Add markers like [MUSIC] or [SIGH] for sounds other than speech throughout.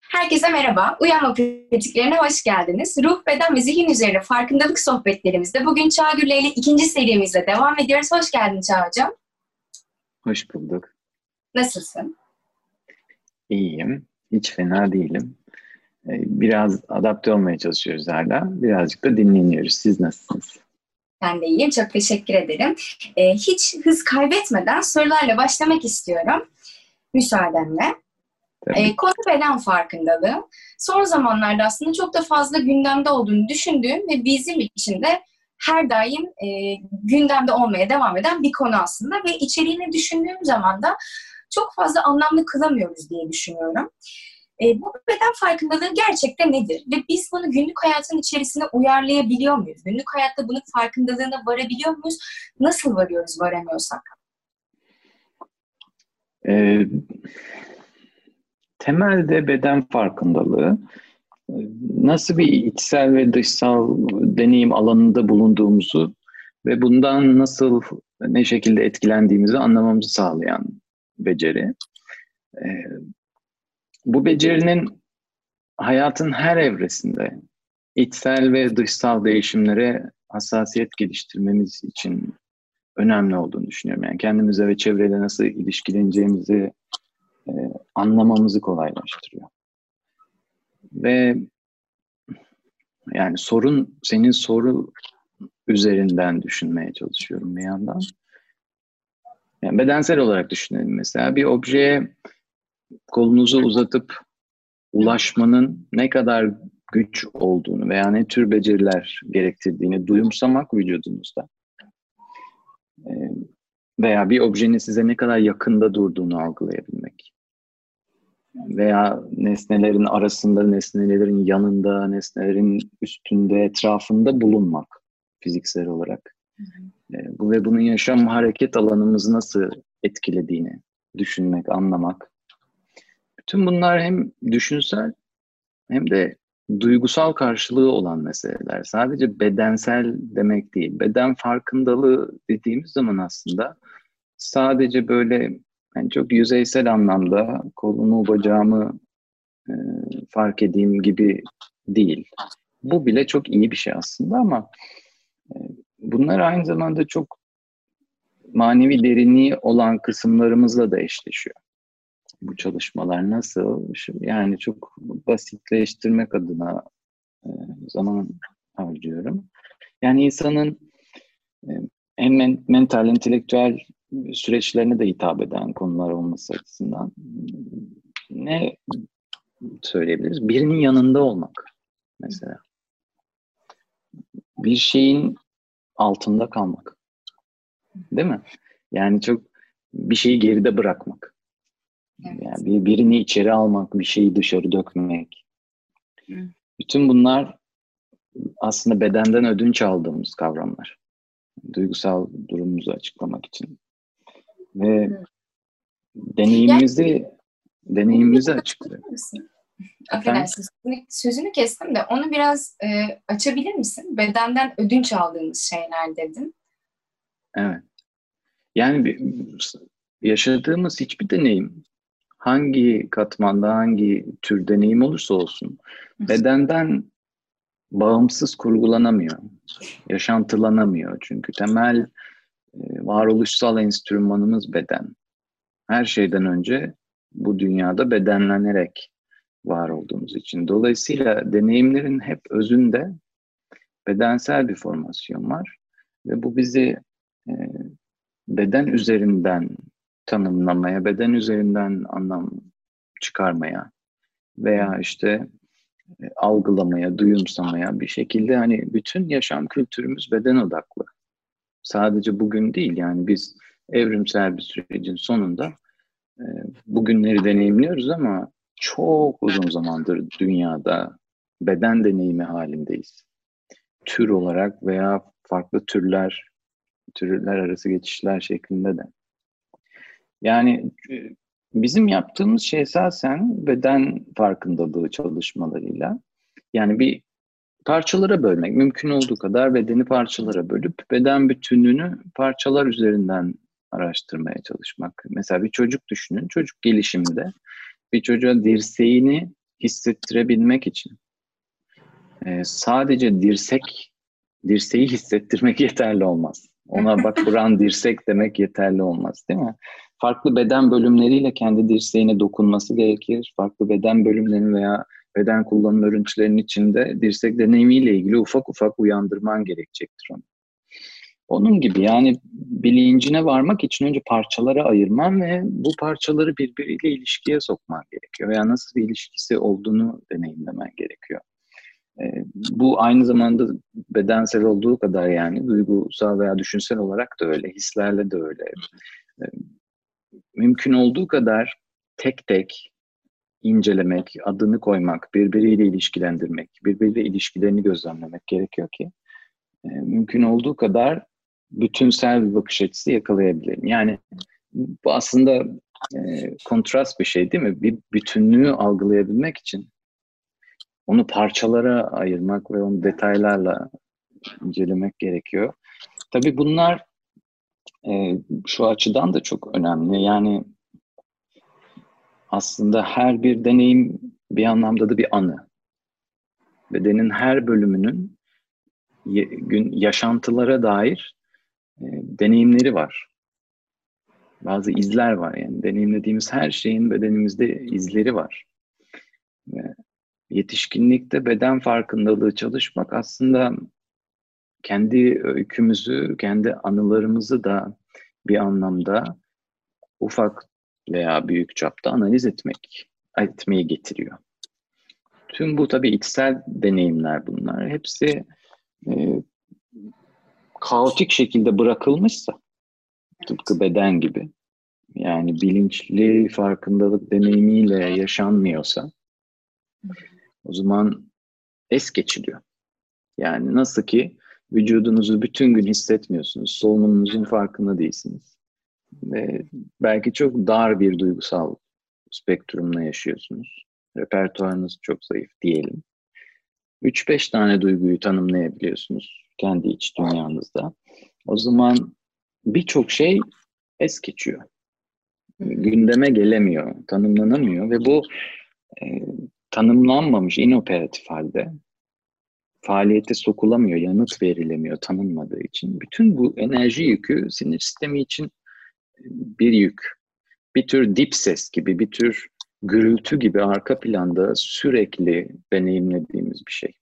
Herkese merhaba. Uyanma pratiklerine hoş geldiniz. Ruh, beden ve zihin üzerine farkındalık sohbetlerimizde bugün Çağgül ile ikinci serimizle devam ediyoruz. Hoş geldin Çağ Hocam. Hoş bulduk. Nasılsın? İyiyim. Hiç fena değilim. Ee, biraz adapte olmaya çalışıyoruz hala. Birazcık da dinleniyoruz. Siz nasılsınız? Ben de iyiyim. Çok teşekkür ederim. Ee, hiç hız kaybetmeden sorularla başlamak istiyorum. Müsaadenle. E, konu beden farkındalığı. Son zamanlarda aslında çok da fazla gündemde olduğunu düşündüğüm ve bizim için de her daim e, gündemde olmaya devam eden bir konu aslında ve içeriğini düşündüğüm zaman da çok fazla anlamlı kılamıyoruz diye düşünüyorum. E, bu beden farkındalığı gerçekten nedir? Ve biz bunu günlük hayatın içerisine uyarlayabiliyor muyuz? Günlük hayatta bunun farkındalığına varabiliyor muyuz? Nasıl varıyoruz varamıyorsak? Ee, temelde beden farkındalığı nasıl bir içsel ve dışsal deneyim alanında bulunduğumuzu ve bundan nasıl ne şekilde etkilendiğimizi anlamamızı sağlayan beceri. Bu becerinin hayatın her evresinde içsel ve dışsal değişimlere hassasiyet geliştirmemiz için önemli olduğunu düşünüyorum. Yani kendimize ve çevreyle nasıl ilişkileneceğimizi e, anlamamızı kolaylaştırıyor. Ve yani sorun senin soru üzerinden düşünmeye çalışıyorum bir yandan. Yani bedensel olarak düşünelim mesela bir objeye kolunuzu uzatıp ulaşmanın ne kadar güç olduğunu veya ne tür beceriler gerektirdiğini duyumsamak vücudunuzda ee, veya bir objenin size ne kadar yakında durduğunu algılayabilmek veya nesnelerin arasında, nesnelerin yanında, nesnelerin üstünde, etrafında bulunmak fiziksel olarak. Hı hı. Ee, bu ve bunun yaşam hareket alanımızı nasıl etkilediğini düşünmek, anlamak. Bütün bunlar hem düşünsel hem de duygusal karşılığı olan meseleler. Sadece bedensel demek değil. Beden farkındalığı dediğimiz zaman aslında sadece böyle yani çok yüzeysel anlamda kolumu, bacağımı e, fark edeyim gibi değil. Bu bile çok iyi bir şey aslında ama e, bunlar aynı zamanda çok manevi derinliği olan kısımlarımızla da eşleşiyor. Bu çalışmalar nasıl? Yani çok basitleştirmek adına e, zaman harcıyorum. Yani insanın hem mental, entelektüel süreçlerine de hitap eden konular olması açısından ne söyleyebiliriz? Birinin yanında olmak mesela. Bir şeyin altında kalmak. Değil mi? Yani çok bir şeyi geride bırakmak. Evet. Yani bir, birini içeri almak, bir şeyi dışarı dökmek. Hı. Bütün bunlar aslında bedenden ödünç aldığımız kavramlar. Duygusal durumumuzu açıklamak için. Ve Hı. deneyimimizi yani, deneyimimizi açıklıyor. Affedersin sözünü kestim de onu biraz e, açabilir misin? Bedenden ödünç aldığımız şeyler dedin. Evet. Yani yaşadığımız hiçbir deneyim hangi katmanda hangi tür deneyim olursa olsun bedenden bağımsız kurgulanamıyor. Yaşantılanamıyor. Çünkü temel e, varoluşsal enstrümanımız beden. Her şeyden önce bu dünyada bedenlenerek var olduğumuz için. Dolayısıyla deneyimlerin hep özünde bedensel bir formasyon var ve bu bizi e, beden üzerinden tanımlamaya, beden üzerinden anlam çıkarmaya veya işte e, algılamaya, duyumsamaya bir şekilde hani bütün yaşam kültürümüz beden odaklı. Sadece bugün değil yani biz evrimsel bir sürecin sonunda e, bugünleri deneyimliyoruz ama çok uzun zamandır dünyada beden deneyimi halindeyiz. Tür olarak veya farklı türler, türler arası geçişler şeklinde de. Yani e, bizim yaptığımız şey esasen beden farkındalığı çalışmalarıyla yani bir parçalara bölmek, mümkün olduğu kadar bedeni parçalara bölüp beden bütünlüğünü parçalar üzerinden araştırmaya çalışmak. Mesela bir çocuk düşünün. Çocuk gelişiminde bir çocuğa dirseğini hissettirebilmek için e, sadece dirsek dirseği hissettirmek [LAUGHS] yeterli olmaz. Ona bak buran dirsek demek yeterli olmaz değil mi? Farklı beden bölümleriyle kendi dirseğine dokunması gerekir. Farklı beden bölümlerinin veya beden kullanım örüntülerinin içinde dirsek deneyimiyle ilgili ufak ufak uyandırman gerekecektir onu. Onun gibi yani bilincine varmak için önce parçalara ayırman ve bu parçaları birbiriyle ilişkiye sokman gerekiyor. Veya nasıl bir ilişkisi olduğunu deneyimlemen gerekiyor. Ee, bu aynı zamanda bedensel olduğu kadar yani duygusal veya düşünsel olarak da öyle, hislerle de öyle. Ee, mümkün olduğu kadar tek tek incelemek, adını koymak, birbiriyle ilişkilendirmek, birbiriyle ilişkilerini gözlemlemek gerekiyor ki e, mümkün olduğu kadar bütünsel bir bakış açısı yakalayabilelim. Yani bu aslında e, kontrast bir şey değil mi? Bir bütünlüğü algılayabilmek için onu parçalara ayırmak ve onu detaylarla incelemek gerekiyor. Tabii bunlar e, şu açıdan da çok önemli. Yani aslında her bir deneyim bir anlamda da bir anı. Bedenin her bölümünün gün yaşantılara dair e, deneyimleri var. Bazı izler var yani deneyimlediğimiz her şeyin bedenimizde izleri var. Ve yetişkinlikte beden farkındalığı çalışmak aslında kendi öykümüzü, kendi anılarımızı da bir anlamda ufak veya büyük çapta analiz etmek, etmeye getiriyor. Tüm bu tabii içsel deneyimler bunlar. Hepsi e, kaotik şekilde bırakılmışsa, tıpkı beden gibi, yani bilinçli farkındalık deneyimiyle yaşanmıyorsa, o zaman es geçiliyor. Yani nasıl ki vücudunuzu bütün gün hissetmiyorsunuz, solunumunuzun farkında değilsiniz. Ve belki çok dar bir duygusal spektrumla yaşıyorsunuz. Repertuarınız çok zayıf diyelim. 3-5 tane duyguyu tanımlayabiliyorsunuz kendi iç dünyanızda. O zaman birçok şey es geçiyor. Gündeme gelemiyor, tanımlanamıyor ve bu e, tanımlanmamış inoperatif halde faaliyete sokulamıyor, yanıt verilemiyor tanınmadığı için. Bütün bu enerji yükü sinir sistemi için bir yük. Bir tür dip ses gibi, bir tür gürültü gibi arka planda sürekli deneyimlediğimiz bir şey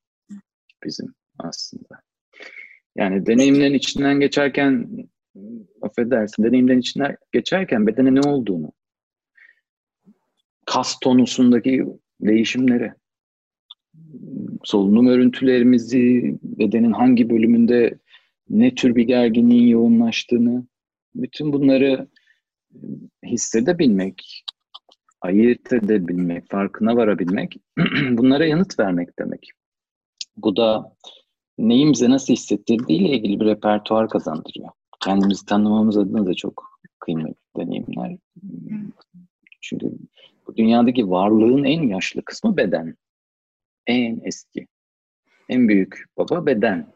bizim aslında. Yani deneyimlerin içinden geçerken affedersin deneyimlerin içinden geçerken bedene ne olduğunu kas tonusundaki değişimleri solunum örüntülerimizi bedenin hangi bölümünde ne tür bir gerginliğin yoğunlaştığını bütün bunları hissedebilmek ayırt edebilmek, farkına varabilmek [CLEARS THROAT] bunlara yanıt vermek demek. Bu da neyi bize nasıl hissettirdiğiyle ilgili bir repertuar kazandırıyor. Kendimizi tanımamız adına da çok kıymetli deneyimler. Çünkü bu dünyadaki varlığın en yaşlı kısmı beden. En eski. En büyük baba beden.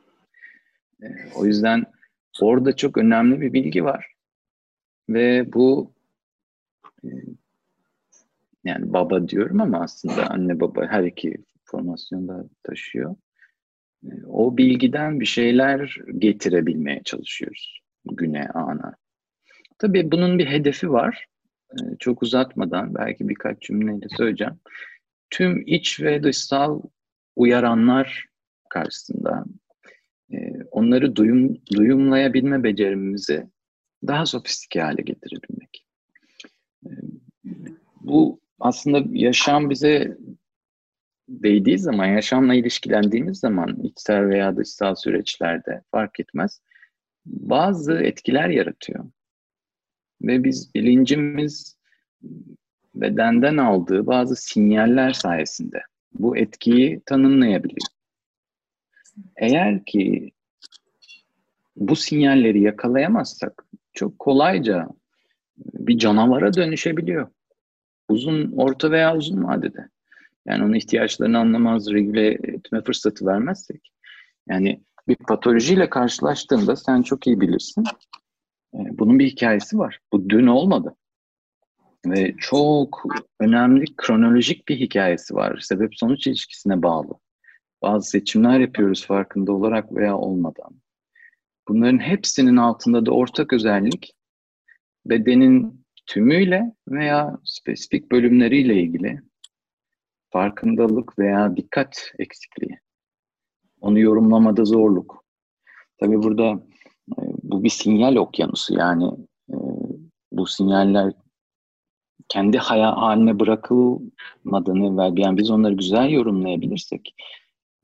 Ee, o yüzden orada çok önemli bir bilgi var. Ve bu e, yani baba diyorum ama aslında anne baba her iki formasyonda taşıyor. Ee, o bilgiden bir şeyler getirebilmeye çalışıyoruz güne, ana. Tabii bunun bir hedefi var. Ee, çok uzatmadan belki birkaç cümleyle söyleyeceğim. Tüm iç ve dışsal uyaranlar karşısında e, onları duyum, duyumlayabilme becerimizi daha sofistike hale getirebilmek. Ee, bu aslında yaşam bize değdiği zaman, yaşamla ilişkilendiğimiz zaman içsel veya dışsal süreçlerde fark etmez. Bazı etkiler yaratıyor. Ve biz bilincimiz bedenden aldığı bazı sinyaller sayesinde bu etkiyi tanımlayabiliyor. Eğer ki bu sinyalleri yakalayamazsak çok kolayca bir canavara dönüşebiliyor. Uzun, orta veya uzun vadede. Yani onun ihtiyaçlarını anlamaz, regüle etme fırsatı vermezsek. Yani bir patolojiyle karşılaştığında sen çok iyi bilirsin. E, bunun bir hikayesi var. Bu dün olmadı. Ve çok önemli kronolojik bir hikayesi var. Sebep sonuç ilişkisine bağlı. Bazı seçimler yapıyoruz farkında olarak veya olmadan. Bunların hepsinin altında da ortak özellik bedenin tümüyle veya spesifik bölümleriyle ilgili farkındalık veya dikkat eksikliği. Onu yorumlamada zorluk. Tabii burada e, bu bir sinyal okyanusu yani e, bu sinyaller kendi haline bırakılmadığını ve yani biz onları güzel yorumlayabilirsek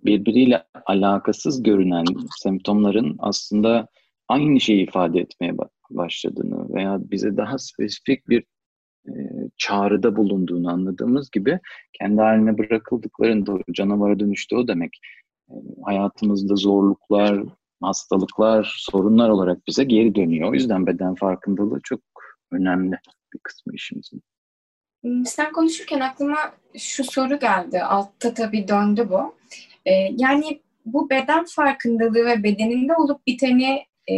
birbiriyle alakasız görünen semptomların aslında aynı şeyi ifade etmeye başladığını veya bize daha spesifik bir e, çağrıda bulunduğunu anladığımız gibi kendi haline bırakıldıklarında canavara dönüştü o demek. E, hayatımızda zorluklar, hastalıklar, sorunlar olarak bize geri dönüyor. O yüzden beden farkındalığı çok önemli bir kısmı işimizin. Hmm, sen konuşurken aklıma şu soru geldi. Altta tabii döndü bu. Ee, yani bu beden farkındalığı ve bedeninde olup biteni e,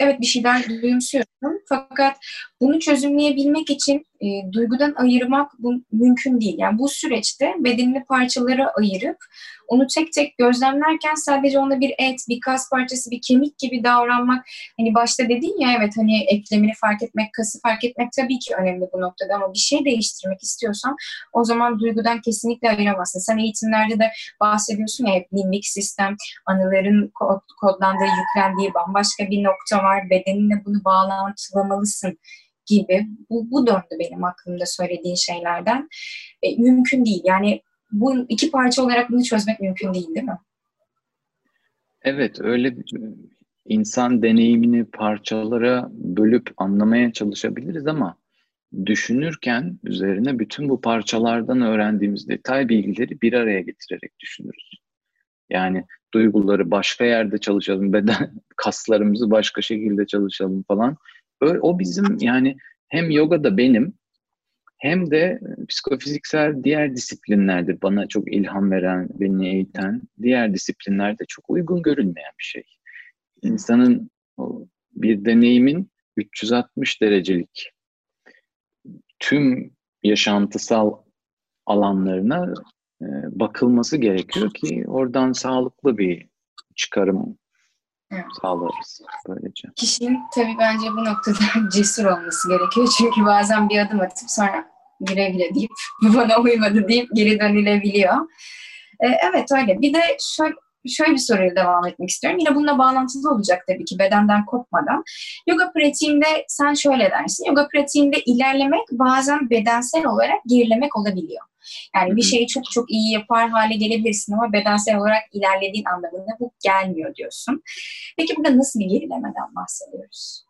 evet bir şeyler duyumsuyorum fakat bunu çözümleyebilmek için e, duygudan ayırmak bu, mümkün değil. Yani bu süreçte bedenini parçalara ayırıp onu tek tek gözlemlerken sadece ona bir et, bir kas parçası, bir kemik gibi davranmak hani başta dedin ya evet hani eklemini fark etmek, kası fark etmek tabii ki önemli bu noktada ama bir şey değiştirmek istiyorsan o zaman duygudan kesinlikle ayıramazsın. Sen eğitimlerde de bahsediyorsun ya hep limbik sistem, anıların kod, kodlandığı, yüklendiği bambaşka bir nokta var. Bedeninle bunu bağlantılamalısın gibi. Bu, bu döndü benim aklımda söylediğin şeylerden. E, mümkün değil. Yani bu iki parça olarak bunu çözmek mümkün değil değil mi? Evet öyle insan deneyimini parçalara bölüp anlamaya çalışabiliriz ama düşünürken üzerine bütün bu parçalardan öğrendiğimiz detay bilgileri bir araya getirerek düşünürüz. Yani duyguları başka yerde çalışalım, beden kaslarımızı başka şekilde çalışalım falan. O bizim yani hem yoga da benim hem de e, psikofiziksel diğer disiplinlerde bana çok ilham veren, beni eğiten diğer disiplinlerde çok uygun görünmeyen bir şey. İnsanın bir deneyimin 360 derecelik tüm yaşantısal alanlarına e, bakılması gerekiyor ki oradan sağlıklı bir çıkarım evet. sağlarız böylece. Kişinin tabii bence bu noktada [LAUGHS] cesur olması gerekiyor. Çünkü bazen bir adım atıp sonra güle güle deyip bu [LAUGHS] bana uymadı deyip geri dönülebiliyor. Ee, evet öyle. Bir de şöyle şöyle bir soruyla devam etmek istiyorum. Yine bununla bağlantılı olacak tabii ki bedenden kopmadan. Yoga pratiğinde sen şöyle dersin. Yoga pratiğinde ilerlemek bazen bedensel olarak gerilemek olabiliyor. Yani bir şeyi çok çok iyi yapar hale gelebilirsin ama bedensel olarak ilerlediğin anlamında bu gelmiyor diyorsun. Peki burada nasıl bir gerilemeden bahsediyoruz?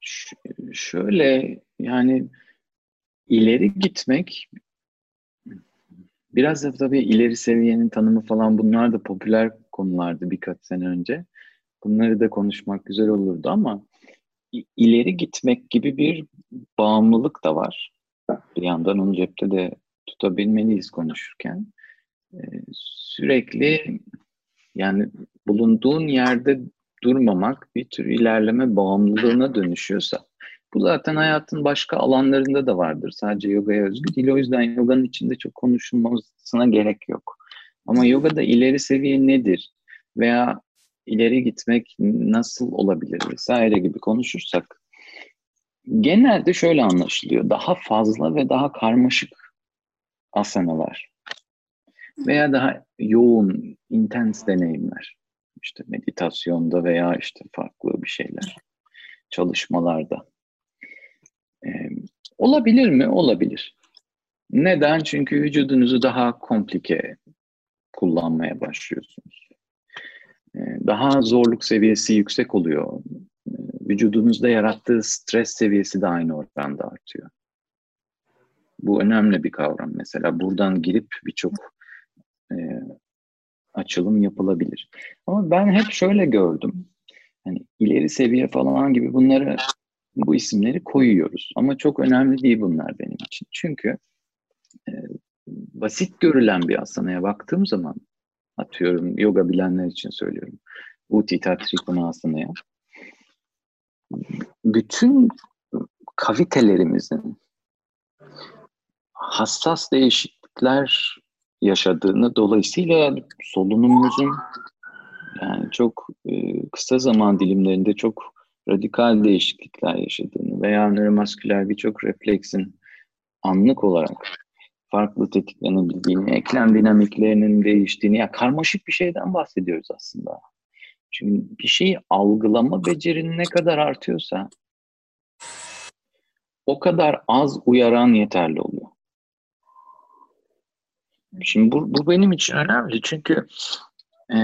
Ş- şöyle yani ileri gitmek biraz da tabii ileri seviyenin tanımı falan bunlar da popüler konulardı birkaç sene önce. Bunları da konuşmak güzel olurdu ama ileri gitmek gibi bir bağımlılık da var. Bir yandan onu cepte de tutabilmeliyiz konuşurken. Ee, sürekli yani bulunduğun yerde durmamak bir tür ilerleme bağımlılığına dönüşüyorsa bu zaten hayatın başka alanlarında da vardır. Sadece yogaya özgü değil. O yüzden yoganın içinde çok konuşulmasına gerek yok. Ama yogada ileri seviye nedir? Veya ileri gitmek nasıl olabilir vesaire gibi konuşursak genelde şöyle anlaşılıyor. Daha fazla ve daha karmaşık asanalar veya daha yoğun, intens deneyimler. İşte meditasyonda veya işte farklı bir şeyler, çalışmalarda. Ee, olabilir mi? Olabilir. Neden? Çünkü vücudunuzu daha komplike kullanmaya başlıyorsunuz. Ee, daha zorluk seviyesi yüksek oluyor. Vücudunuzda yarattığı stres seviyesi de aynı oranda artıyor. Bu önemli bir kavram. Mesela buradan girip birçok e, açılım yapılabilir. Ama ben hep şöyle gördüm. Hani ileri seviye falan gibi bunları bu isimleri koyuyoruz. Ama çok önemli değil bunlar benim için. Çünkü e, basit görülen bir asanaya baktığım zaman atıyorum yoga bilenler için söylüyorum. Utita Trikonasana'ya. Bütün kavitelerimizin hassas değişiklikler yaşadığını dolayısıyla solunumumuzun yani çok e, kısa zaman dilimlerinde çok radikal değişiklikler yaşadığını veya nöromasküler birçok refleksin anlık olarak farklı tetiklenebildiğini, eklem dinamiklerinin değiştiğini, ya karmaşık bir şeyden bahsediyoruz aslında. Çünkü bir şeyi algılama becerin ne kadar artıyorsa o kadar az uyaran yeterli oluyor. Şimdi bu, bu benim için önemli çünkü e,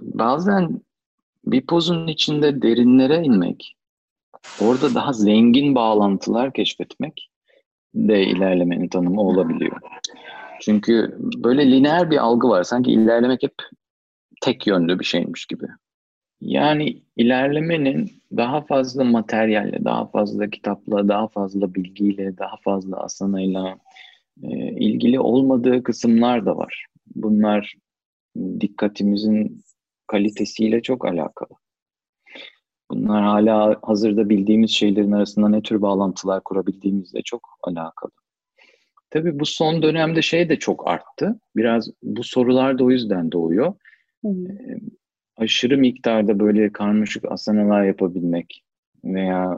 bazen bir pozun içinde derinlere inmek, orada daha zengin bağlantılar keşfetmek de ilerlemenin tanımı olabiliyor. Çünkü böyle lineer bir algı var. Sanki ilerlemek hep tek yönlü bir şeymiş gibi. Yani ilerlemenin daha fazla materyalle, daha fazla kitapla, daha fazla bilgiyle, daha fazla asanayla e, ilgili olmadığı kısımlar da var. Bunlar dikkatimizin kalitesiyle çok alakalı. Bunlar hala hazırda bildiğimiz şeylerin arasında ne tür bağlantılar kurabildiğimizle çok alakalı. Tabii bu son dönemde şey de çok arttı. Biraz bu sorular da o yüzden doğuyor. Ee, aşırı miktarda böyle karmaşık asanalar yapabilmek veya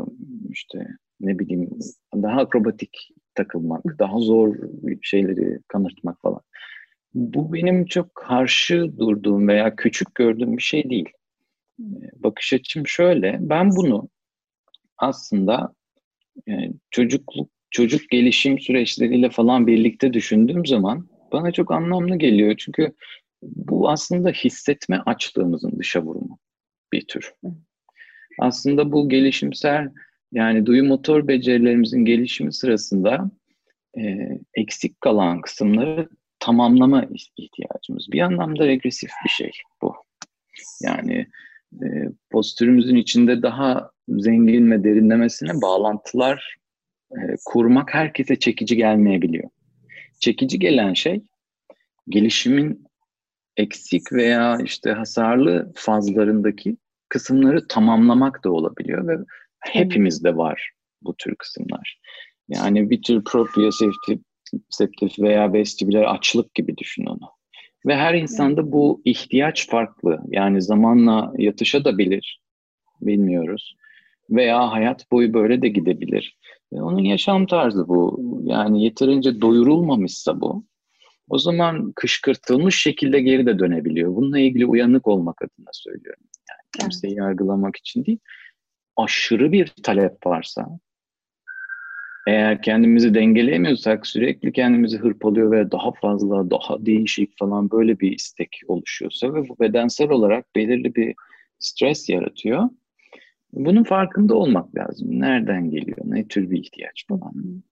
işte ne bileyim daha akrobatik takılmak, daha zor şeyleri kanırtmak falan. Bu benim çok karşı durduğum veya küçük gördüğüm bir şey değil. Bakış açım şöyle, ben bunu aslında yani çocukluk, çocuk gelişim süreçleriyle falan birlikte düşündüğüm zaman bana çok anlamlı geliyor. Çünkü bu aslında hissetme açlığımızın dışa vurumu bir tür. Aslında bu gelişimsel yani duyu motor becerilerimizin gelişimi sırasında e, eksik kalan kısımları tamamlama ihtiyacımız. Bir anlamda regresif bir şey bu. Yani e, postürümüzün içinde daha zengin ve derinlemesine bağlantılar e, kurmak herkese çekici gelmeyebiliyor. Çekici gelen şey gelişimin eksik veya işte hasarlı fazlarındaki kısımları tamamlamak da olabiliyor ve hepimizde var bu tür kısımlar. Yani bir tür proprioseptif veya vestibüler açlık gibi düşün onu. Ve her insanda bu ihtiyaç farklı. Yani zamanla yatışa da bilir. Bilmiyoruz. Veya hayat boyu böyle de gidebilir. Ve onun yaşam tarzı bu. Yani yeterince doyurulmamışsa bu. O zaman kışkırtılmış şekilde geri de dönebiliyor. Bununla ilgili uyanık olmak adına söylüyorum. Yani kimseyi evet. yargılamak için değil. Aşırı bir talep varsa, eğer kendimizi dengeleyemiyorsak sürekli kendimizi hırpalıyor ve daha fazla, daha değişik falan böyle bir istek oluşuyorsa ve bu bedensel olarak belirli bir stres yaratıyor. Bunun farkında olmak lazım. Nereden geliyor? Ne tür bir ihtiyaç falan.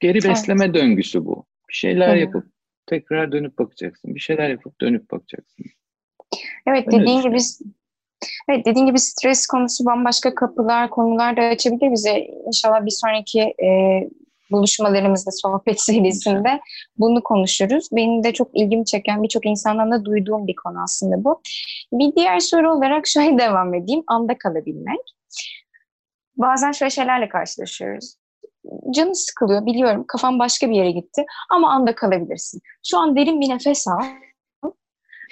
Geri besleme evet. döngüsü bu. Bir şeyler evet. yapıp tekrar dönüp bakacaksın. Bir şeyler yapıp dönüp bakacaksın. Evet ben dediğin gibi Evet dediğin gibi stres konusu bambaşka kapılar, konular da açabilir bize. İnşallah bir sonraki e, buluşmalarımızda, sohbet [LAUGHS] serisinde bunu konuşuruz. Benim de çok ilgimi çeken, birçok insandan da duyduğum bir konu aslında bu. Bir diğer soru olarak şöyle [LAUGHS] devam edeyim. Anda kalabilmek. Bazen şöyle şeylerle karşılaşıyoruz. Canı sıkılıyor biliyorum kafam başka bir yere gitti ama anda kalabilirsin. Şu an derin bir nefes al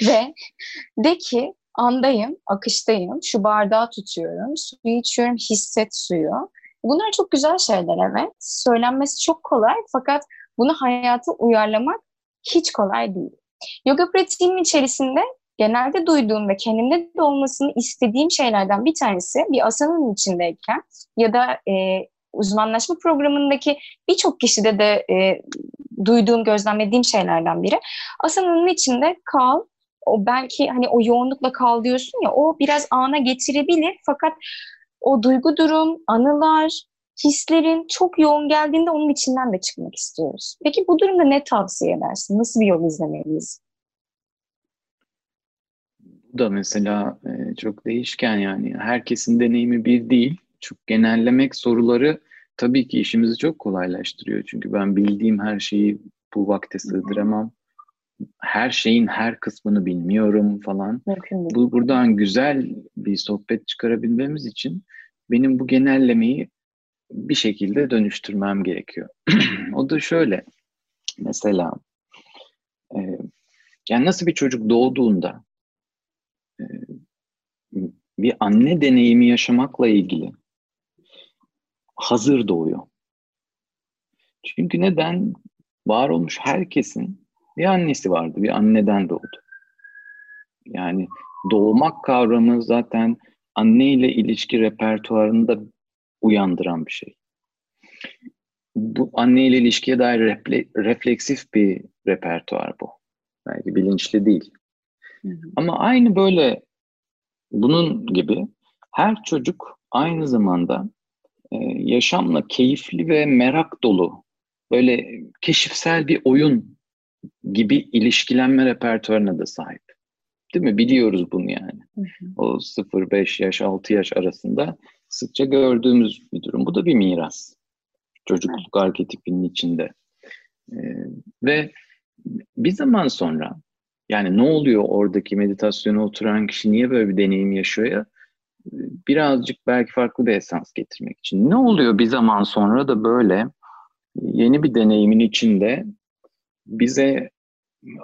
ve de ki andayım, akıştayım, şu bardağı tutuyorum, suyu içiyorum, hisset suyu. Bunlar çok güzel şeyler evet. Söylenmesi çok kolay fakat bunu hayata uyarlamak hiç kolay değil. Yoga pratiğimin içerisinde genelde duyduğum ve kendimde de olmasını istediğim şeylerden bir tanesi bir asanın içindeyken ya da e, uzmanlaşma programındaki birçok kişide de e, duyduğum, gözlemlediğim şeylerden biri. Asanın içinde kal, o belki hani o yoğunlukla kal diyorsun ya o biraz ana getirebilir fakat o duygu durum, anılar, hislerin çok yoğun geldiğinde onun içinden de çıkmak istiyoruz. Peki bu durumda ne tavsiye edersin? Nasıl bir yol izlemeliyiz? Bu da mesela e, çok değişken yani. Herkesin deneyimi bir değil. Çok genellemek soruları tabii ki işimizi çok kolaylaştırıyor. Çünkü ben bildiğim her şeyi bu vakte sığdıramam her şeyin her kısmını bilmiyorum falan. Bu buradan güzel bir sohbet çıkarabilmemiz için benim bu genellemeyi bir şekilde dönüştürmem gerekiyor. [CLEARS THROAT] o da şöyle. Mesela e, yani nasıl bir çocuk doğduğunda e, bir anne deneyimi yaşamakla ilgili hazır doğuyor. Çünkü neden? Var olmuş herkesin bir annesi vardı, bir anneden doğdu. Yani doğmak kavramı zaten anne ile ilişki repertuarında uyandıran bir şey. Bu anne ile ilişkiye dair refle, refleksif bir repertuar bu. Belki bilinçli değil. Hı hı. Ama aynı böyle bunun gibi her çocuk aynı zamanda yaşamla keyifli ve merak dolu böyle keşifsel bir oyun gibi ilişkilenme repertuarına da sahip. Değil mi? Biliyoruz bunu yani. Hı hı. O 0-5 yaş, 6 yaş arasında sıkça gördüğümüz bir durum. Bu da bir miras. Çocukluk arketipinin içinde. Ee, ve bir zaman sonra yani ne oluyor oradaki meditasyona oturan kişi niye böyle bir deneyim yaşıyor ya? Birazcık belki farklı bir esans getirmek için. Ne oluyor bir zaman sonra da böyle yeni bir deneyimin içinde bize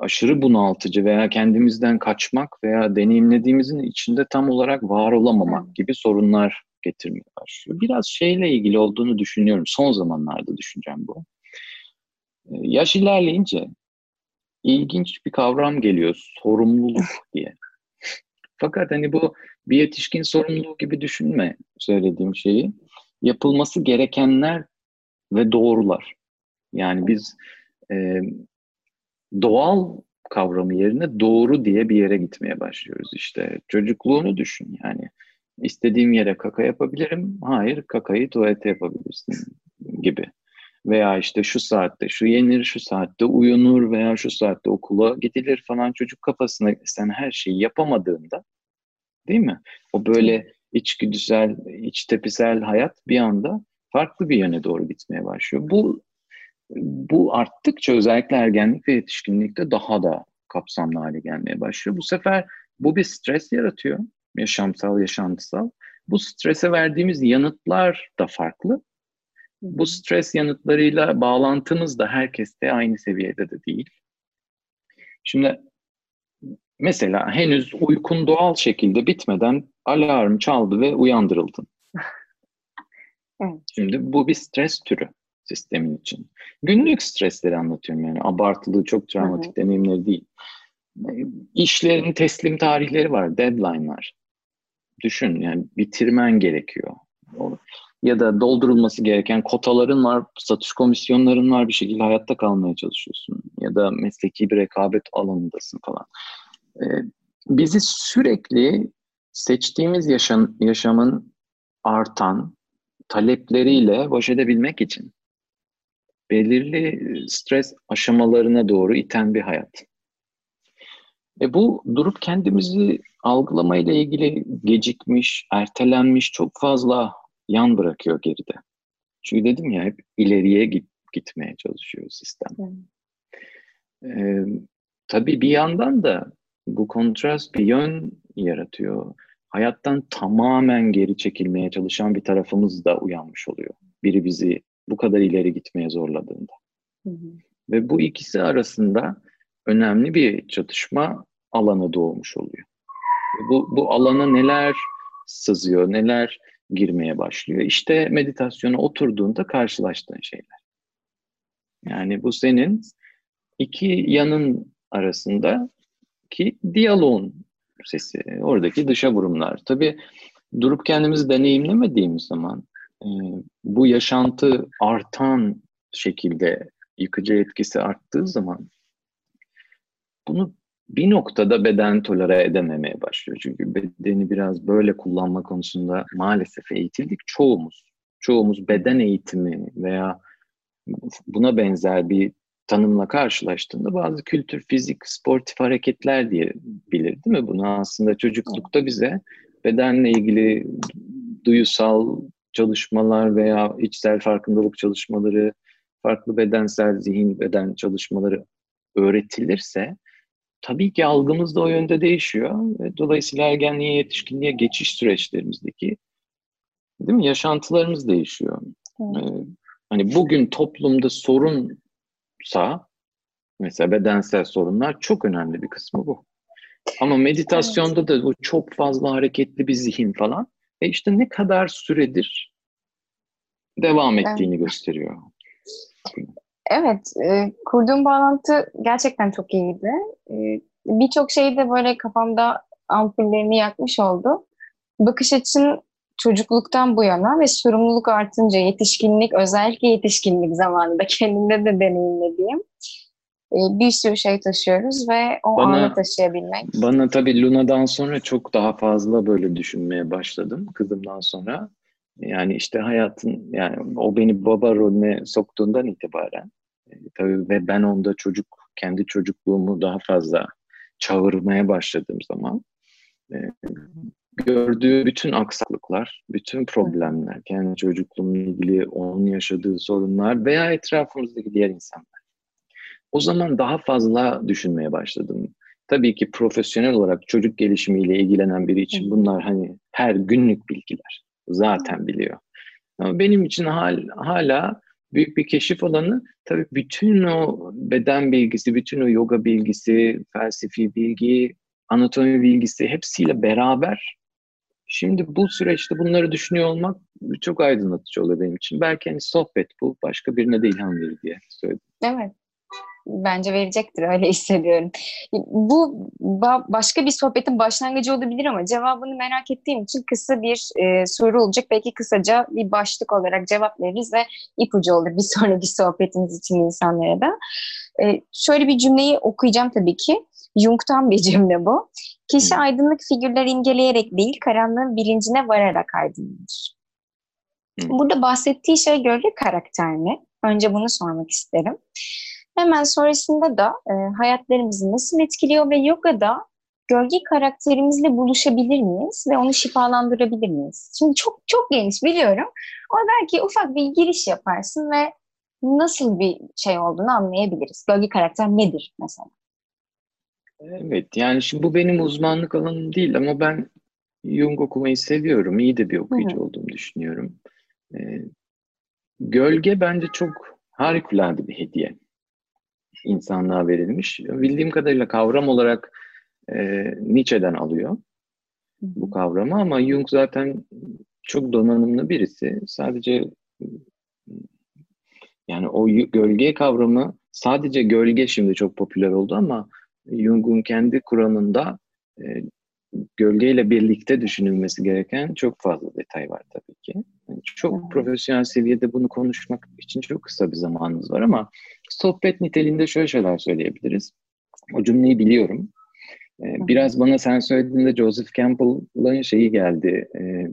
aşırı bunaltıcı veya kendimizden kaçmak veya deneyimlediğimizin içinde tam olarak var olamamak gibi sorunlar getirmeye başlıyor. Biraz şeyle ilgili olduğunu düşünüyorum. Son zamanlarda düşüneceğim bu. Ee, yaş ilerleyince ilginç bir kavram geliyor. Sorumluluk diye. Fakat hani bu bir yetişkin sorumluluğu gibi düşünme söylediğim şeyi. Yapılması gerekenler ve doğrular. Yani biz e, doğal kavramı yerine doğru diye bir yere gitmeye başlıyoruz. İşte çocukluğunu düşün yani. istediğim yere kaka yapabilirim. Hayır, kakayı tuvalete yapabilirsin gibi. Veya işte şu saatte şu yenir, şu saatte uyunur veya şu saatte okula gidilir falan çocuk kafasına sen her şeyi yapamadığında değil mi? O böyle içgüdüsel, iç tepisel hayat bir anda farklı bir yöne doğru gitmeye başlıyor. Bu bu arttıkça özellikle ergenlik ve yetişkinlikte daha da kapsamlı hale gelmeye başlıyor. Bu sefer bu bir stres yaratıyor. Yaşamsal, yaşantısal. Bu strese verdiğimiz yanıtlar da farklı. Bu stres yanıtlarıyla bağlantımız da herkeste aynı seviyede de değil. Şimdi mesela henüz uykun doğal şekilde bitmeden alarm çaldı ve uyandırıldın. [LAUGHS] Evet. Şimdi bu bir stres türü sistemin için. Günlük stresleri anlatıyorum yani abartılı çok travmatik hı hı. deneyimleri değil. İşlerin teslim tarihleri var, deadline'lar. Düşün yani bitirmen gerekiyor. Ya da doldurulması gereken kotaların var, satış komisyonların var bir şekilde hayatta kalmaya çalışıyorsun. Ya da mesleki bir rekabet alanındasın falan. Ee, bizi sürekli seçtiğimiz yaşam, yaşamın artan talepleriyle baş edebilmek için belirli stres aşamalarına doğru iten bir hayat. E bu durup kendimizi algılamayla ilgili gecikmiş, ertelenmiş çok fazla yan bırakıyor geride. Çünkü dedim ya hep ileriye git, gitmeye çalışıyor sistem. Ee, tabii bir yandan da bu kontrast bir yön yaratıyor. Hayattan tamamen geri çekilmeye çalışan bir tarafımız da uyanmış oluyor. Biri bizi bu kadar ileri gitmeye zorladığında. Hı hı. Ve bu ikisi arasında önemli bir çatışma alanı doğmuş oluyor. Bu, bu alana neler sızıyor, neler girmeye başlıyor. İşte meditasyona oturduğunda karşılaştığın şeyler. Yani bu senin iki yanın arasında ki diyaloğun sesi, oradaki dışa vurumlar. Tabii durup kendimizi deneyimlemediğimiz zaman e, bu yaşantı artan şekilde yıkıcı etkisi arttığı zaman bunu bir noktada beden tolere edememeye başlıyor. Çünkü bedeni biraz böyle kullanma konusunda maalesef eğitildik çoğumuz. Çoğumuz beden eğitimi veya buna benzer bir tanımla karşılaştığında bazı kültür, fizik, sportif hareketler diye bilir değil mi? Bunu aslında çocuklukta bize bedenle ilgili duyusal çalışmalar veya içsel farkındalık çalışmaları, farklı bedensel zihin beden çalışmaları öğretilirse tabii ki algımız da o yönde değişiyor. Dolayısıyla ergenliğe, yetişkinliğe geçiş süreçlerimizdeki değil mi yaşantılarımız değişiyor. Evet. Ee, hani bugün toplumda sorunsa mesela bedensel sorunlar çok önemli bir kısmı bu. Ama meditasyonda da bu çok fazla hareketli bir zihin falan. E işte ne kadar süredir devam ettiğini evet. gösteriyor. Evet, e, kurduğum bağlantı gerçekten çok iyiydi. E, Birçok şey de böyle kafamda ampullerini yakmış oldu. Bakış açın çocukluktan bu yana ve sorumluluk artınca yetişkinlik, özellikle yetişkinlik zamanında [LAUGHS] kendimde de deneyimlediğim e, bir sürü şey taşıyoruz ve o bana, anı taşıyabilmek. Bana tabii Luna'dan sonra çok daha fazla böyle düşünmeye başladım kızımdan sonra. Yani işte hayatın yani o beni baba rolüne soktuğundan itibaren e, tabii ve ben onda çocuk kendi çocukluğumu daha fazla çağırmaya başladığım zaman e, gördüğü bütün aksaklıklar, bütün problemler, kendi çocukluğumla ilgili onun yaşadığı sorunlar veya etrafımızdaki diğer insanlar. O zaman daha fazla düşünmeye başladım. Tabii ki profesyonel olarak çocuk gelişimiyle ilgilenen biri için bunlar hani her günlük bilgiler. Zaten biliyor. Ama benim için hal, hala büyük bir keşif alanı tabii bütün o beden bilgisi, bütün o yoga bilgisi, felsefi bilgi, anatomi bilgisi hepsiyle beraber şimdi bu süreçte bunları düşünüyor olmak çok aydınlatıcı oluyor benim için. Belki hani sohbet bu başka birine de ilham verir diye söyledim. Evet bence verecektir öyle [LAUGHS] hissediyorum. Bu başka bir sohbetin başlangıcı olabilir ama cevabını merak ettiğim için kısa bir e, soru olacak. Belki kısaca bir başlık olarak cevap veririz ve ipucu olur bir [LAUGHS] sonraki sohbetimiz için insanlara da. E, şöyle bir cümleyi okuyacağım tabii ki. Jung'tan bir cümle bu. Kişi aydınlık figürler imgeleyerek değil, karanlığın bilincine vararak aydınlanır. Burada bahsettiği şey gölge karakter mi? Önce bunu sormak isterim. Hemen sonrasında da e, hayatlarımızı nasıl etkiliyor ve yogada gölge karakterimizle buluşabilir miyiz ve onu şifalandırabilir miyiz? Şimdi çok çok geniş biliyorum ama belki ufak bir giriş yaparsın ve nasıl bir şey olduğunu anlayabiliriz. Gölge karakter nedir mesela? Evet yani şimdi bu benim uzmanlık alanım değil ama ben Jung okumayı seviyorum. İyi de bir okuyucu Hı-hı. olduğumu düşünüyorum. Ee, gölge bence çok harikulade bir hediye insanlığa verilmiş. Bildiğim kadarıyla kavram olarak e, Nietzsche'den alıyor bu kavramı ama Jung zaten çok donanımlı birisi. Sadece yani o gölge kavramı sadece gölge şimdi çok popüler oldu ama Jung'un kendi Kur'an'ında e, gölgeyle birlikte düşünülmesi gereken çok fazla detay var tabii ki. Yani çok profesyonel seviyede bunu konuşmak için çok kısa bir zamanımız var ama sohbet niteliğinde şöyle şeyler söyleyebiliriz. O cümleyi biliyorum. Ee, biraz bana sen söylediğinde Joseph Campbell'ın şeyi geldi. Ee,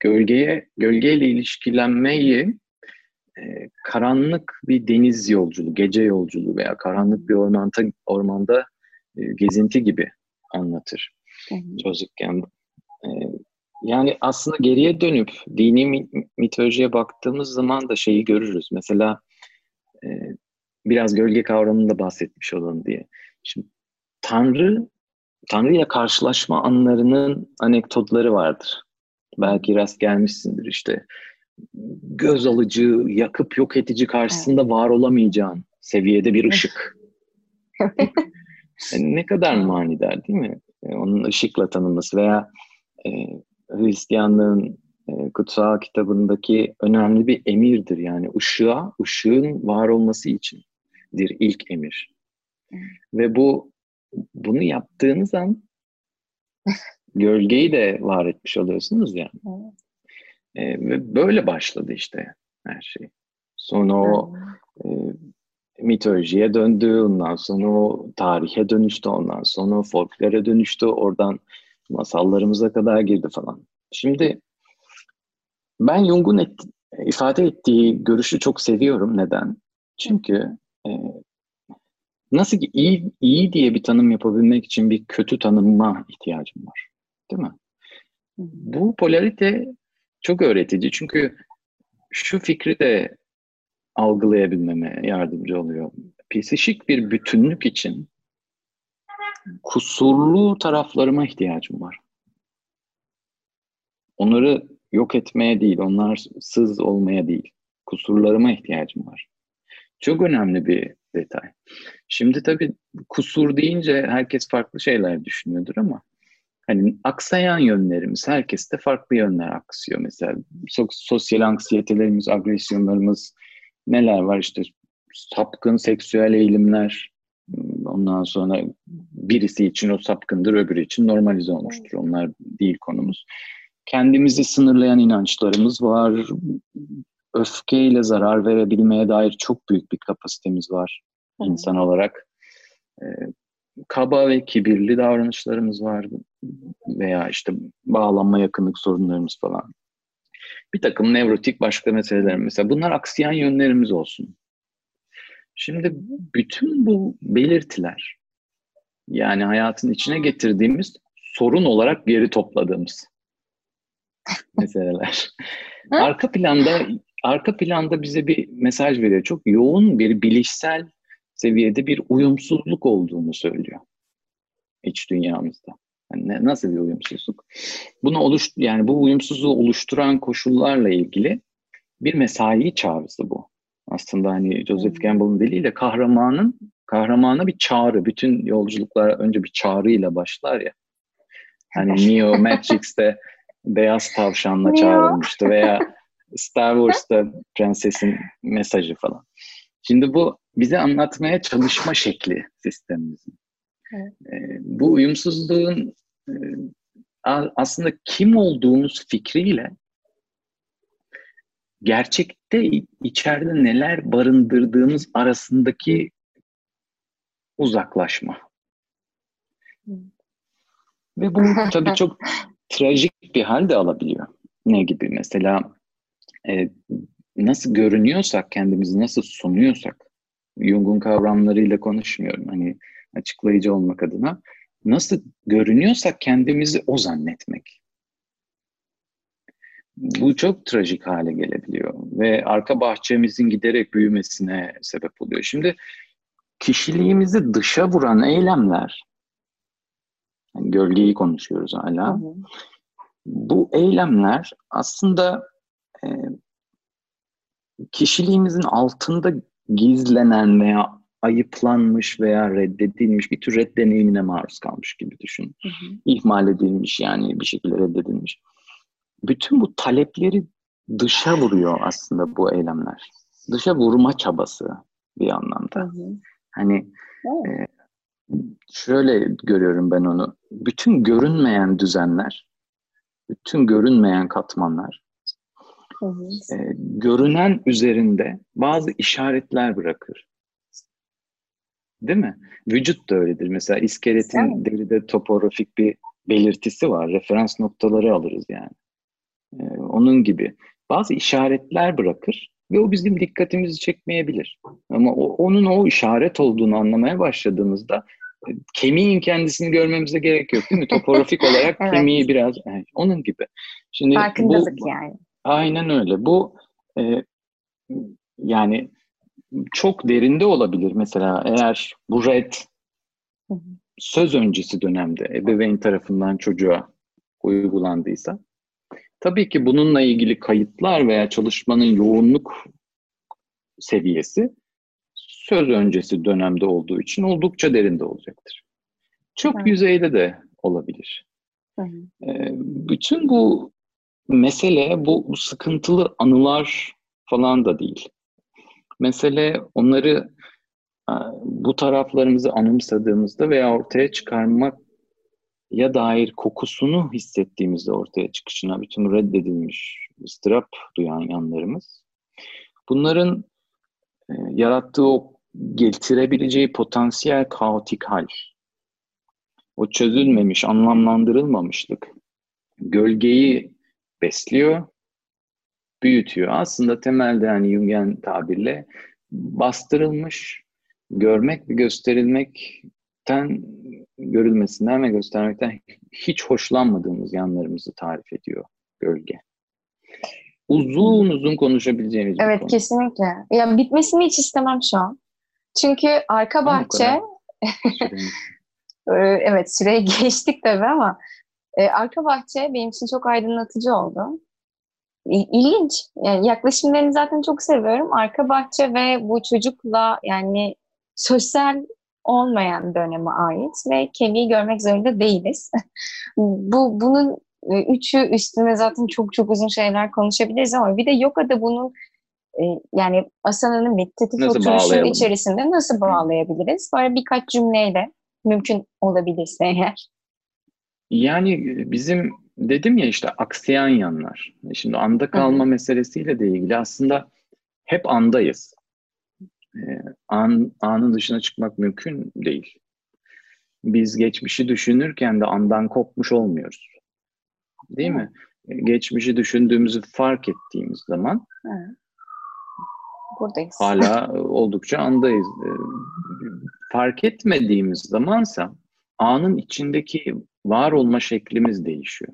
gölgeye, gölgeyle ilişkilenmeyi e, karanlık bir deniz yolculuğu, gece yolculuğu veya karanlık bir ormanda, ormanda e, gezinti gibi anlatır. Joseph Campbell. Ee, yani aslında geriye dönüp dini mitolojiye baktığımız zaman da şeyi görürüz. Mesela e, biraz gölge kavramında bahsetmiş olalım diye. Şimdi Tanrı, Tanrı ile karşılaşma anlarının anekdotları vardır. Belki rast gelmişsindir işte. Göz alıcı, yakıp yok edici karşısında var olamayacağın seviyede bir ışık. [LAUGHS] yani ne kadar manidar değil mi? E, onun ışıkla tanınması veya e, Hristiyanlığın e, kutsal kitabındaki önemli bir emirdir. Yani ışığa, ışığın var olması içindir ilk emir. Ve bu bunu yaptığınız an [LAUGHS] gölgeyi de var etmiş oluyorsunuz yani. E, ve böyle başladı işte her şey. Sonra o e, mitolojiye döndü, ondan sonra o tarihe dönüştü, ondan sonra folklore dönüştü, oradan masallarımıza kadar girdi falan. Şimdi ben Jung'un et, ifade ettiği görüşü çok seviyorum. Neden? Çünkü e, nasıl ki iyi, iyi diye bir tanım yapabilmek için bir kötü tanıma ihtiyacım var. Değil mi? Bu polarite çok öğretici. Çünkü şu fikri de algılayabilmeme yardımcı oluyor. psişik bir bütünlük için kusurlu taraflarıma ihtiyacım var. Onları yok etmeye değil, onlarsız olmaya değil, kusurlarıma ihtiyacım var. Çok önemli bir detay. Şimdi tabii kusur deyince herkes farklı şeyler düşünüyordur ama hani aksayan yönlerimiz herkeste farklı yönler aksıyor. Mesela sosyal anksiyetelerimiz, agresyonlarımız neler var işte sapkın seksüel eğilimler ondan sonra birisi için o sapkındır öbürü için normalize olmuştur. Onlar değil konumuz. Kendimizi sınırlayan inançlarımız var. Öfkeyle zarar verebilmeye dair çok büyük bir kapasitemiz var insan olarak. Ee, kaba ve kibirli davranışlarımız var veya işte bağlanma yakınlık sorunlarımız falan. Bir takım nevrotik başka meseleler mesela bunlar aksiyen yönlerimiz olsun. Şimdi bütün bu belirtiler yani hayatın içine getirdiğimiz sorun olarak geri topladığımız [LAUGHS] meseleler. arka planda arka planda bize bir mesaj veriyor. Çok yoğun bir bilişsel seviyede bir uyumsuzluk olduğunu söylüyor iç dünyamızda. Yani ne, nasıl bir uyumsuzluk? Bunu oluş yani bu uyumsuzluğu oluşturan koşullarla ilgili bir mesai çağrısı bu. Aslında hani Joseph hmm. Campbell'ın diliyle kahramanın kahramana bir çağrı. Bütün yolculuklar önce bir çağrıyla başlar ya. Hani Neo Matrix'te [LAUGHS] beyaz tavşanla çağrılmıştı veya [LAUGHS] Star Wars'ta prensesin mesajı falan. Şimdi bu bize anlatmaya çalışma şekli sistemimizin. Evet. Ee, bu uyumsuzluğun aslında kim olduğumuz fikriyle gerçekte içeride neler barındırdığımız arasındaki uzaklaşma. Ve bu [LAUGHS] tabii çok trajik bir hal de alabiliyor. Ne gibi mesela e, nasıl görünüyorsak, kendimizi nasıl sunuyorsak, Jung'un kavramlarıyla konuşmuyorum. Hani açıklayıcı olmak adına nasıl görünüyorsak kendimizi o zannetmek. Bu çok trajik hale gelebiliyor ve arka bahçemizin giderek büyümesine sebep oluyor. Şimdi kişiliğimizi dışa vuran eylemler, yani gölgeyi konuşuyoruz hala. Hı hı. Bu eylemler aslında e, kişiliğimizin altında gizlenen veya ayıplanmış veya reddedilmiş bir tür red deneyimine maruz kalmış gibi düşün. Hı hı. İhmal edilmiş yani bir şekilde reddedilmiş. Bütün bu talepleri dışa vuruyor aslında bu eylemler. Dışa vurma çabası bir anlamda. Hı hı. Hani evet. e, şöyle görüyorum ben onu. Bütün görünmeyen düzenler, bütün görünmeyen katmanlar hı hı. E, görünen üzerinde bazı işaretler bırakır. Değil mi? Vücut da öyledir. Mesela iskeletin evet. deride topografik bir belirtisi var. Referans noktaları alırız yani. Ee, onun gibi. Bazı işaretler bırakır ve o bizim dikkatimizi çekmeyebilir. Ama o, onun o işaret olduğunu anlamaya başladığımızda e, kemiğin kendisini görmemize gerek yok değil mi? Topografik [LAUGHS] olarak evet. kemiği biraz yani onun gibi. Şimdi Farkındalık bu, yani. Aynen öyle. Bu e, yani çok derinde olabilir. Mesela eğer bu red söz öncesi dönemde ebeveyn tarafından çocuğa uygulandıysa tabii ki bununla ilgili kayıtlar veya çalışmanın yoğunluk seviyesi söz öncesi dönemde olduğu için oldukça derinde olacaktır. Çok evet. yüzeyde de olabilir. Ee, bütün bu mesele bu sıkıntılı anılar falan da değil. Mesele onları e, bu taraflarımızı anımsadığımızda veya ortaya çıkarmak ya dair kokusunu hissettiğimizde ortaya çıkışına bütün reddedilmiş, ıstırap duyan yanlarımız. Bunların e, yarattığı o getirebileceği potansiyel kaotik hal, o çözülmemiş, anlamlandırılmamışlık gölgeyi besliyor büyütüyor. Aslında temelde yani Jungen tabirle bastırılmış, görmek ve gösterilmekten, görülmesinden ve göstermekten hiç hoşlanmadığımız yanlarımızı tarif ediyor gölge. Uzun uzun konuşabileceğimiz evet, bir konu. Evet kesinlikle. Ya bitmesini hiç istemem şu an. Çünkü arka bahçe [LAUGHS] evet süreyi [LAUGHS] geçtik tabii ama e, arka bahçe benim için çok aydınlatıcı oldu. İlginç. Yani yaklaşımlarını zaten çok seviyorum. Arka bahçe ve bu çocukla yani sosyal olmayan döneme ait ve kemiği görmek zorunda değiliz. [LAUGHS] bu bunun e, üçü üstüne zaten çok çok uzun şeyler konuşabiliriz ama bir de yogada bunun e, yani asananın meditatif oturuşun içerisinde nasıl bağlayabiliriz? Böyle birkaç cümleyle mümkün olabilirse eğer. Yani bizim dedim ya işte aksayan yanlar. Şimdi anda kalma Hı. meselesiyle de ilgili aslında hep andayız. Ee, an, anın dışına çıkmak mümkün değil. Biz geçmişi düşünürken de andan kopmuş olmuyoruz. Değil Hı. mi? Geçmişi düşündüğümüzü fark ettiğimiz zaman Hı. buradayız. Hala [LAUGHS] oldukça andayız. Ee, fark etmediğimiz zamansa anın içindeki var olma şeklimiz değişiyor.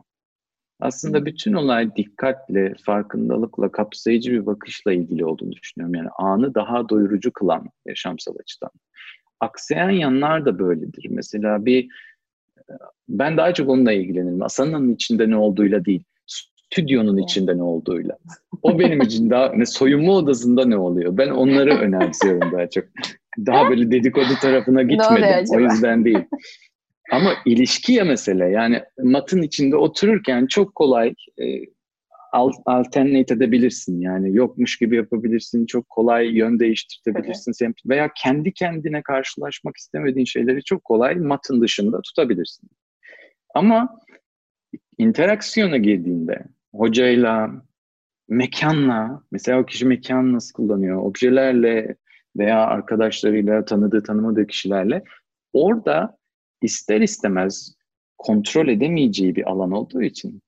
Aslında bütün olay dikkatle, farkındalıkla, kapsayıcı bir bakışla ilgili olduğunu düşünüyorum. Yani anı daha doyurucu kılan yaşamsal açıdan. Aksayan yanlar da böyledir. Mesela bir, ben daha çok onunla ilgilenirim. Asanın içinde ne olduğuyla değil, stüdyonun içinde ne olduğuyla. O benim için daha, ne soyunma odasında ne oluyor? Ben onları önemsiyorum daha çok. Daha böyle dedikodu tarafına gitmedim. O yüzden değil. Ama ilişki ya mesele. Yani matın içinde otururken çok kolay e, alternate edebilirsin. Yani yokmuş gibi yapabilirsin. Çok kolay yön değiştirebilirsin. Evet. Veya kendi kendine karşılaşmak istemediğin şeyleri çok kolay matın dışında tutabilirsin. Ama interaksiyona girdiğinde hocayla, mekanla, mesela o kişi mekan nasıl kullanıyor, objelerle veya arkadaşlarıyla, tanıdığı tanımadığı kişilerle orada ister istemez kontrol edemeyeceği bir alan olduğu için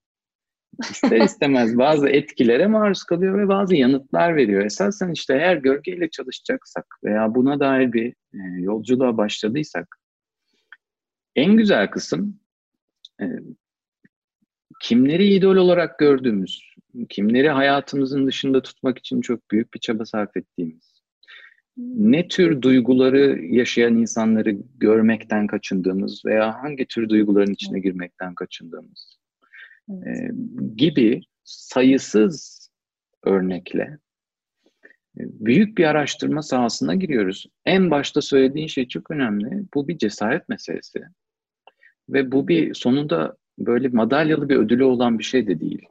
ister istemez bazı etkilere maruz kalıyor ve bazı yanıtlar veriyor. Esasen işte eğer gölgeyle çalışacaksak veya buna dair bir e, yolculuğa başladıysak en güzel kısım e, kimleri idol olarak gördüğümüz, kimleri hayatımızın dışında tutmak için çok büyük bir çaba sarf ettiğimiz, ne tür duyguları yaşayan insanları görmekten kaçındığımız veya hangi tür duyguların içine girmekten kaçındığımız evet. e, gibi sayısız örnekle büyük bir araştırma sahasına giriyoruz. En başta söylediğin şey çok önemli. Bu bir cesaret meselesi. Ve bu bir sonunda böyle madalyalı bir ödülü olan bir şey de değil.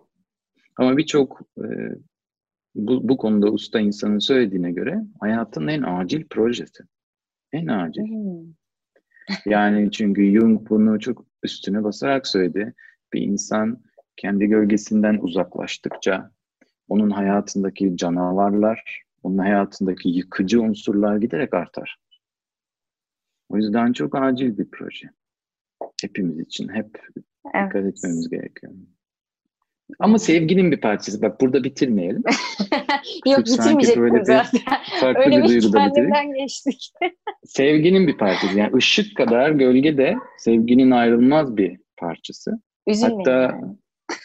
Ama birçok e, bu, bu konuda usta insanın söylediğine göre hayatın en acil projesi. En acil. Hmm. yani çünkü Jung bunu çok üstüne basarak söyledi. Bir insan kendi gölgesinden uzaklaştıkça onun hayatındaki canavarlar, onun hayatındaki yıkıcı unsurlar giderek artar. O yüzden çok acil bir proje. Hepimiz için hep evet. dikkat etmemiz gerekiyor. Ama sevginin bir parçası. Bak burada bitirmeyelim. [LAUGHS] Yok bitirmeyecektim zaten. Farklı Öyle bir duyguda bitirelim. geçtik. [LAUGHS] sevginin bir parçası. Yani ışık kadar gölge de sevginin ayrılmaz bir parçası. Üzülmeyin hatta, yani.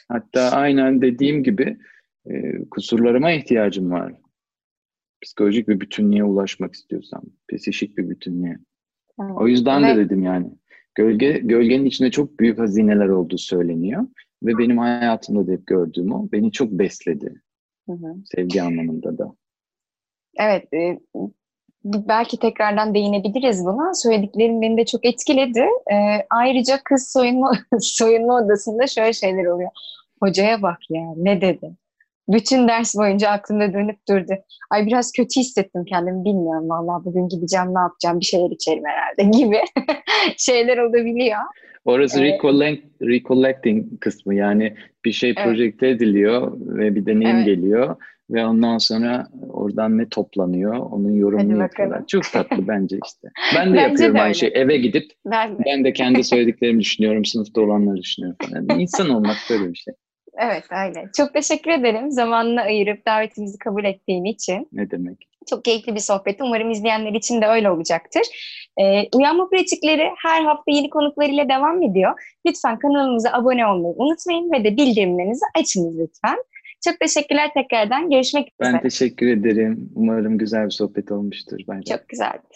hatta aynen dediğim gibi e, kusurlarıma ihtiyacım var. Psikolojik bir bütünlüğe ulaşmak istiyorsam. Psikik bir bütünlüğe. Tamam. O yüzden evet. de dedim yani. Gölge, gölgenin içinde çok büyük hazineler olduğu söyleniyor. Ve benim hayatımda da hep gördüğüm o. Beni çok besledi. Hı hı. Sevgi anlamında da. Evet. E, belki tekrardan değinebiliriz buna. Söylediklerim beni de çok etkiledi. E, ayrıca kız soyunma, [LAUGHS] soyunma odasında şöyle şeyler oluyor. Hocaya bak ya ne dedi. Bütün ders boyunca aklımda dönüp durdu. Ay biraz kötü hissettim kendimi bilmiyorum vallahi bugün gideceğim ne yapacağım bir şeyler içerim herhalde [LAUGHS] gibi [LAUGHS] şeyler olabiliyor. Orası evet. recollect, recollecting kısmı yani bir şey evet. projekte ediliyor ve bir deneyim evet. geliyor ve ondan sonra oradan ne toplanıyor onun yorumunu yapıyorlar. Çok tatlı [LAUGHS] bence işte. Ben de bence yapıyorum de aynı şey. Eve gidip ben de. ben de kendi söylediklerimi düşünüyorum, sınıfta olanları düşünüyorum falan. İnsan olmak böyle bir şey. Evet öyle. Çok teşekkür ederim zamanını ayırıp davetimizi kabul ettiğin için. Ne demek. Çok keyifli bir sohbet. Umarım izleyenler için de öyle olacaktır. Ee, uyanma pratikleri her hafta yeni konuklarıyla devam ediyor. Lütfen kanalımıza abone olmayı unutmayın ve de bildirimlerinizi açınız lütfen. Çok teşekkürler tekrardan. Görüşmek üzere. Ben teşekkür ederim. Umarım güzel bir sohbet olmuştur. Bence. Çok güzeldi.